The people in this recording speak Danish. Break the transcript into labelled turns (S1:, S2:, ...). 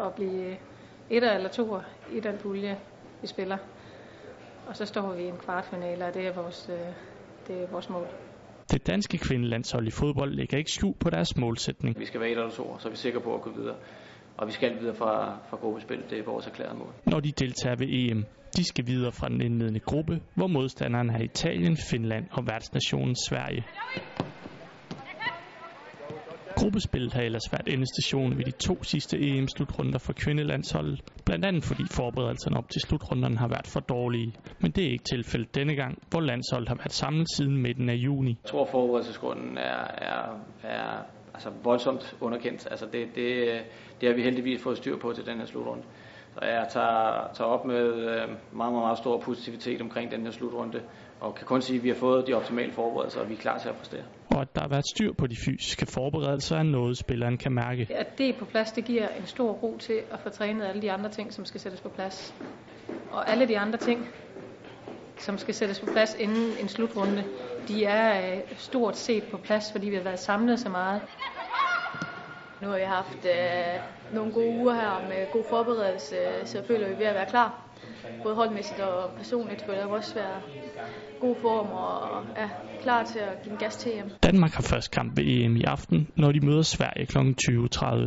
S1: at blive etter eller toer i den pulje, vi spiller. Og så står vi i en kvartfinale, og det er vores, øh, det er vores mål.
S2: Det danske kvindelandshold i fodbold lægger ikke skjul på deres målsætning.
S3: Vi skal være et eller to, så er vi sikre på at gå videre. Og vi skal videre fra, fra gruppespil. Det er vores erklærede mål.
S2: Når de deltager ved EM, de skal videre fra den indledende gruppe, hvor modstanderen er Italien, Finland og værtsnationen Sverige. Gruppespillet har ellers været endestation ved de to sidste EM-slutrunder for kvindelandsholdet, blandt andet fordi forberedelserne op til slutrunderne har været for dårlige. Men det er ikke tilfældet denne gang, hvor landsholdet har været samlet siden midten af juni.
S3: Jeg tror, forberedelsesgrunden er, er, er altså voldsomt underkendt. Altså det, det, det har vi heldigvis fået styr på til den her slutrunde. Så jeg tager, tager op med øh, meget, meget, meget stor positivitet omkring den her slutrunde, og kan kun sige, at vi har fået de optimale forberedelser, og vi er klar til at præstere.
S2: Og at der har været styr på de fysiske forberedelser er noget, spilleren kan mærke.
S1: At det er på plads, det giver en stor ro til at få trænet alle de andre ting, som skal sættes på plads. Og alle de andre ting, som skal sættes på plads inden en slutrunde, de er øh, stort set på plads, fordi vi har været samlet så meget.
S4: Nu har vi haft øh, nogle gode uger her med god forberedelse, så føler vi er ved at være klar. Både holdmæssigt og personligt føler jeg også være god form og er klar til at give en gas til hjem.
S2: Danmark har først kamp ved EM i aften, når de møder Sverige kl. 20.30.